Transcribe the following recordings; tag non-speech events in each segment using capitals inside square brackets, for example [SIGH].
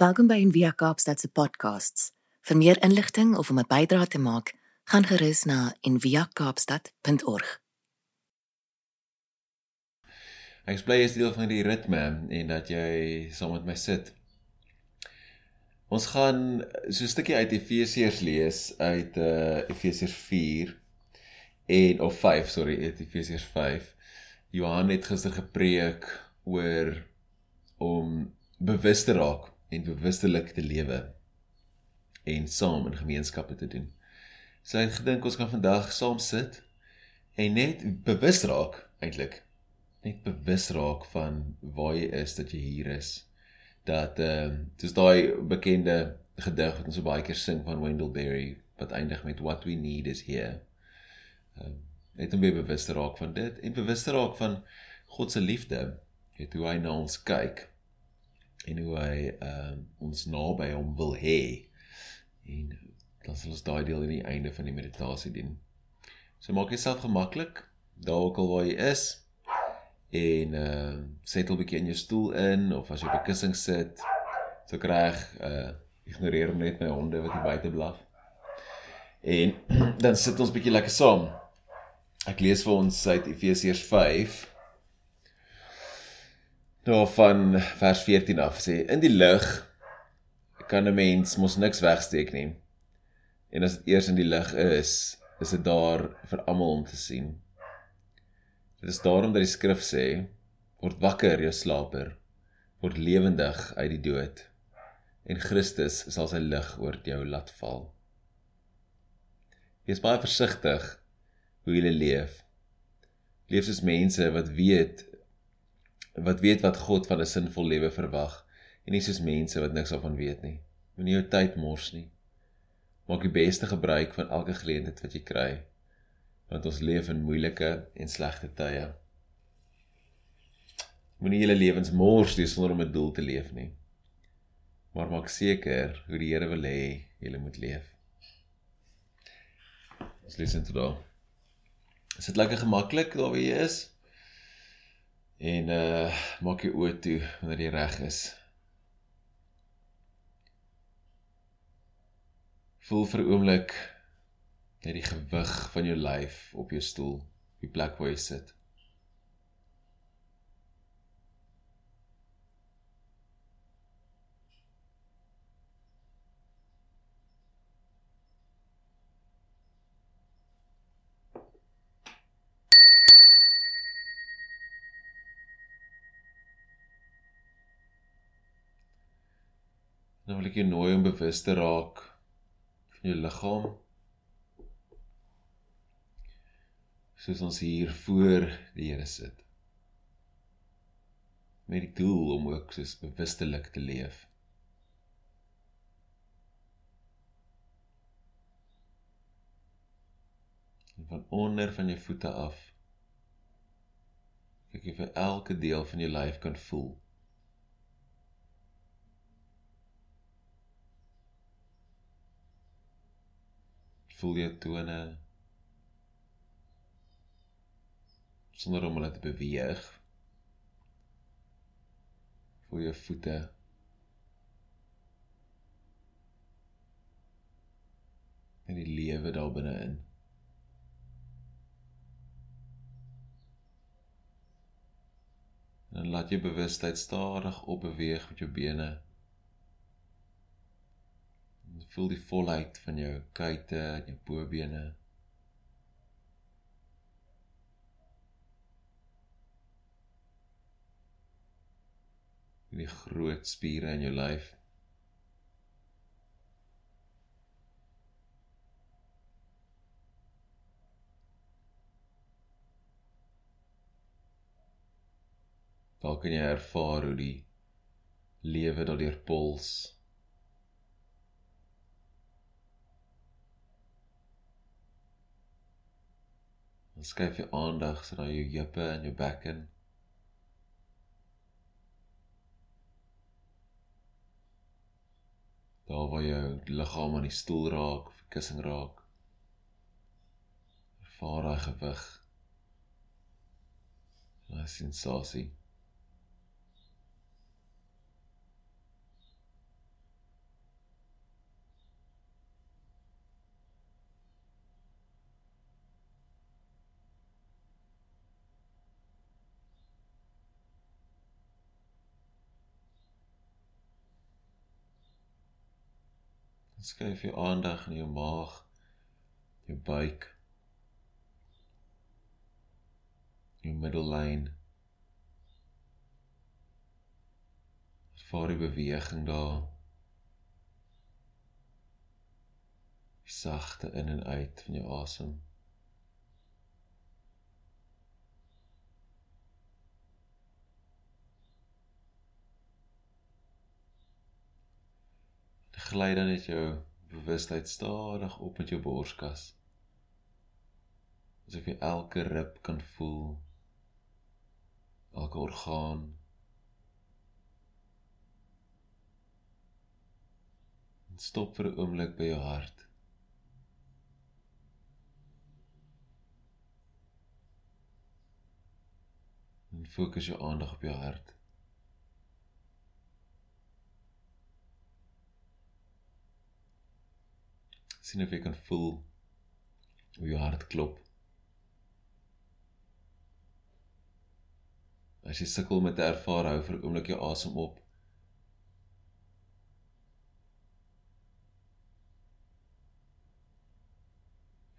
Welkom by Envia Kaapstad se podcasts. Vir meer inligting of om 'n bydrae te maak, gaan gerus na enviakaapstad.org. Ek is bly jy is deel van die ritme en dat jy saam met my sit. Ons gaan so 'n stukkie uit Efesiërs lees uit uh Efesiërs 4 en of 5, sorry, Efesiërs 5. Johan het gister gepreek oor om bewus te raak en bewustelik te lewe en saam in gemeenskappe te doen. So ek gedink ons kan vandag saam sit en net bewus raak eintlik net bewus raak van waar jy is dat jy hier is. Dat ehm uh, dis daai bekende gedig wat ons so baie keer sing van Wendell Berry wat eindig met what we need is here. Ehm uh, net om bewus te raak van dit en bewus te raak van God se liefde, het hoe hy na ons kyk en hoe hy uh, ons naby hom wil hê. En dan sal ons daai deel in die einde van die meditasie doen. So maak jouself gemaklik daar ook al waar jy is en uh settle 'n bietjie in jou stoel in of as jy op 'n kussing sit. So reg uh ignoreer net my honde wat hier buite blaf. En [CLEARS THROAT] dan sit ons bietjie lekker saam. Ek lees vir ons uit Efesiërs 5 daar van vers 14 af sê in die lig kan 'n mens mos niks wegsteek nie. En as dit eers in die lig is, is dit daar vir almal om te sien. Dit is daarom dat die skrif sê: word wakker, jou slaper, word lewendig uit die dood en Christus sal sy lig oor jou laat val. Wees baie versigtig hoe jy leef. Leef soos mense wat weet wat weet wat God van 'n sinvol lewe verwag en nie soos mense wat niks daarvan weet nie. Moenie jou tyd mors nie. Maak die beste gebruik van elke geleentheid wat jy kry want ons leef in moeilike en slegte tye. Moenie julle lewens mors nie sonder om 'n doel te leef nie. Maar maak seker hoe die Here wil hê jy moet leef. Ons lees dit daar. Is dit lekker gemaklik daar waar jy is? En uh maak jou oë toe wanneer jy reg is. Voel vir 'n oomblik net die gewig van jou lyf op jou stoel, die plek waar jy sit. Nou wil ek jou nooi om bewus te raak van jou liggaam. Soos ons hier voor die Here sit. Met die doel om ook soos bewustelik te leef. En van onder van jou voete af kyk jy vir elke deel van jou lyf kan voel. Voel jou tone sonder om hulle te beweeg? Voel jou voete? En die lewe daar binne in en laat jou bewustheid stadig op beweeg met jou bene voel die volheid van jou kuite en jou bobene. Die groot spiere in jou lyf. Dalk kan jy ervaar hoe die lewe daardeur puls Dan skuif jy aandag so na jou heupe en jou bekken. Daar waar jou liggaam aan die stoel raak of die kussing raak. Ervaar daai gewig. Daai sensasie. Skuif jou aandag in jou maag, jou buik, jou middellyn. Ervaar die beweging daar. Die sagte in en uit van jou asem. Gly dan net jou bewustheid stadig op met jou borskas. Asof jy elke rib kan voel. Elke orgaan. En stop vir 'n oomblik by jou hart. En fokus jou aandag op jou hart. Sien of jy kan voel hoe jou hart klop. As jy sukkel met te ervaar, hou vir 'n oomblik jou asem op.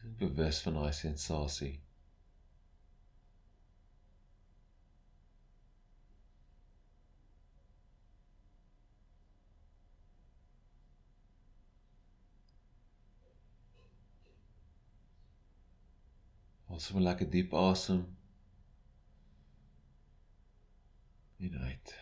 Jy is bewus van daai sensasie. Ons moet lekker diep asem. In uit.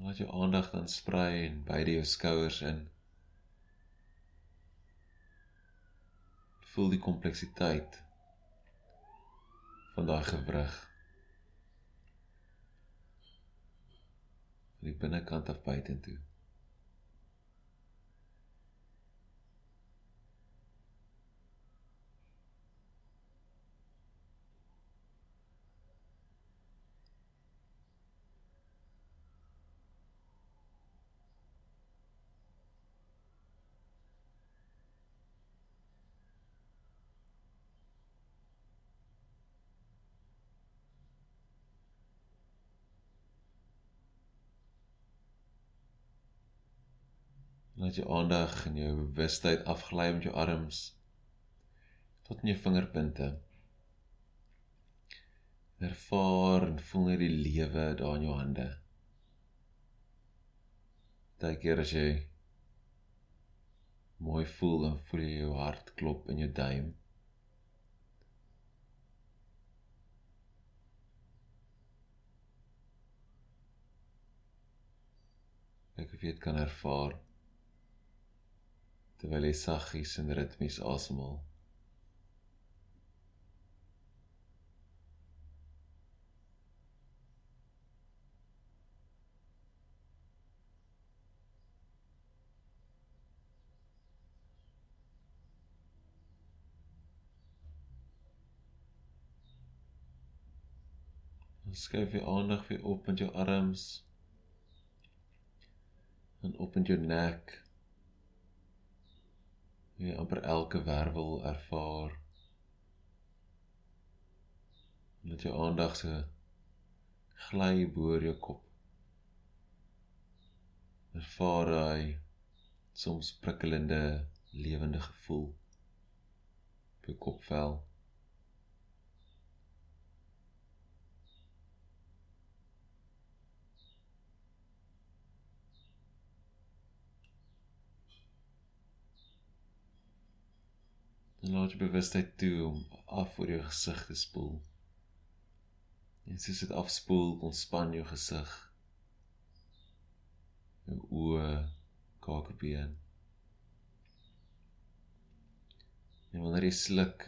Laat jou aandag dan sprei en beide jou skouers in. Voel die kompleksiteit van daai gewrig. Van die binnekant af buitentoe. Laat jou aandag en jou bewustheid afgly met jou arms tot in jou vingerpunte. Ervaar en voel net die lewe daar in jou hande. Daai keer as jy mooi voel en voel jy jou hart klop in jou duim. Ek weet kan ervaar terwyl jy saggies en ritmies asemhaal. Skuif jou aandag weer op met jou arms en op met jou nek jy amper elke wervel ervaar. Laat jou aandag se gly bo jou kop. Ervaar hy soms prikkelende lewende gevoel op jou kopvel. En laat jy bewustheid toe om af oor jou gesig te spoel. En soos dit afspoel, ontspan jou gesig. Jou oë, kakebeen. En wanneer jy sluk,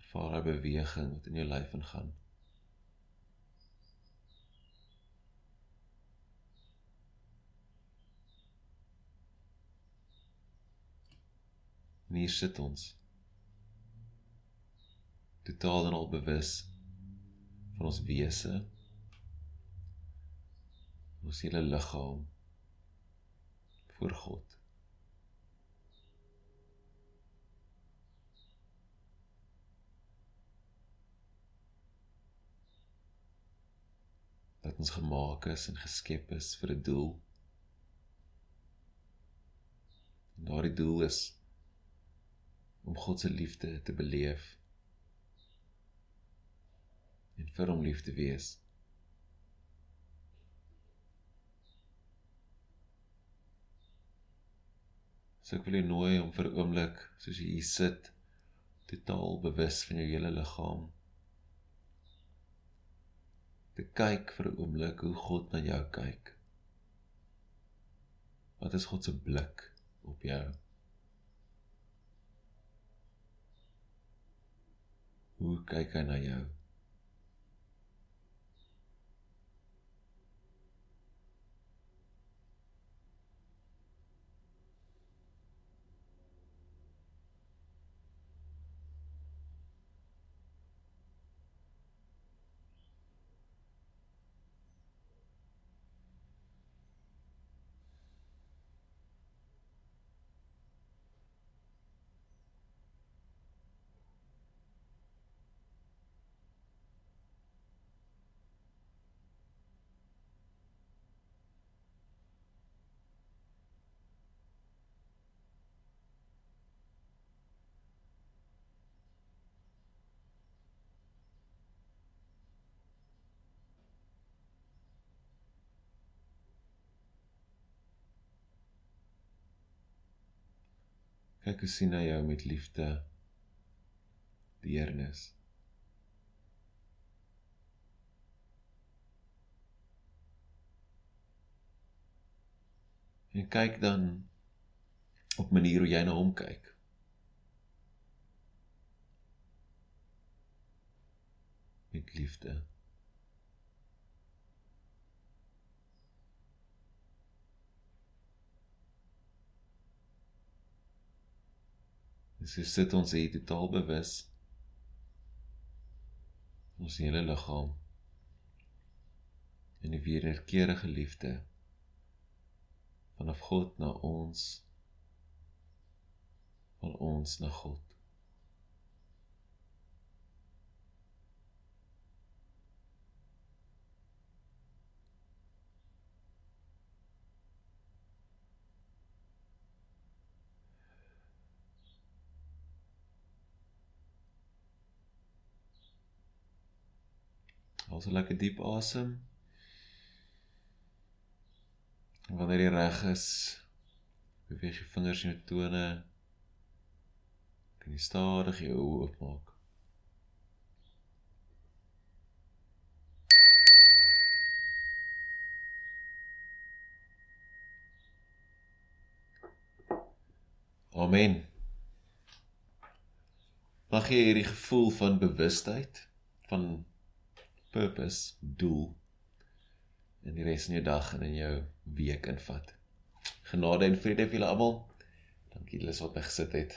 ervaar jy beweging wat in jou lyf ingaan. En hier sit ons. Totaal en al bewus van ons wese. Ons hele liggaam voor God. Dat ons gemaak is en geskep is vir 'n doel. En daardie doel is om God se liefde te beleef en vir hom lief te wees. So ek wil jou nooi om vir 'n oomblik, soos jy hier sit, totaal bewus van jou hele liggaam te kyk vir 'n oomblik hoe God na jou kyk. Wat is God se blik op jou? Hoe kyk hy na jou? Kyk hoe sien hy jou met liefde, deernis. En kyk dan op manier hoe jy na hom kyk. Met liefde. Dis so sit ons hier totaal bewus. Ons hele liggaam. En die wederkerige liefde vanaf God na ons van ons na God. Haal so lekker diep asem. En wanneer jy reg is, beweeg jy vingers en jou tone. Kan jy stadig jou oë oopmaak. Amen. Mag jy hierdie gevoel van bewustheid van purpose, doel in die res van jou dag en in jou week invat. Genade en vrede vir julle almal. Dankie dat julle so op gesit het.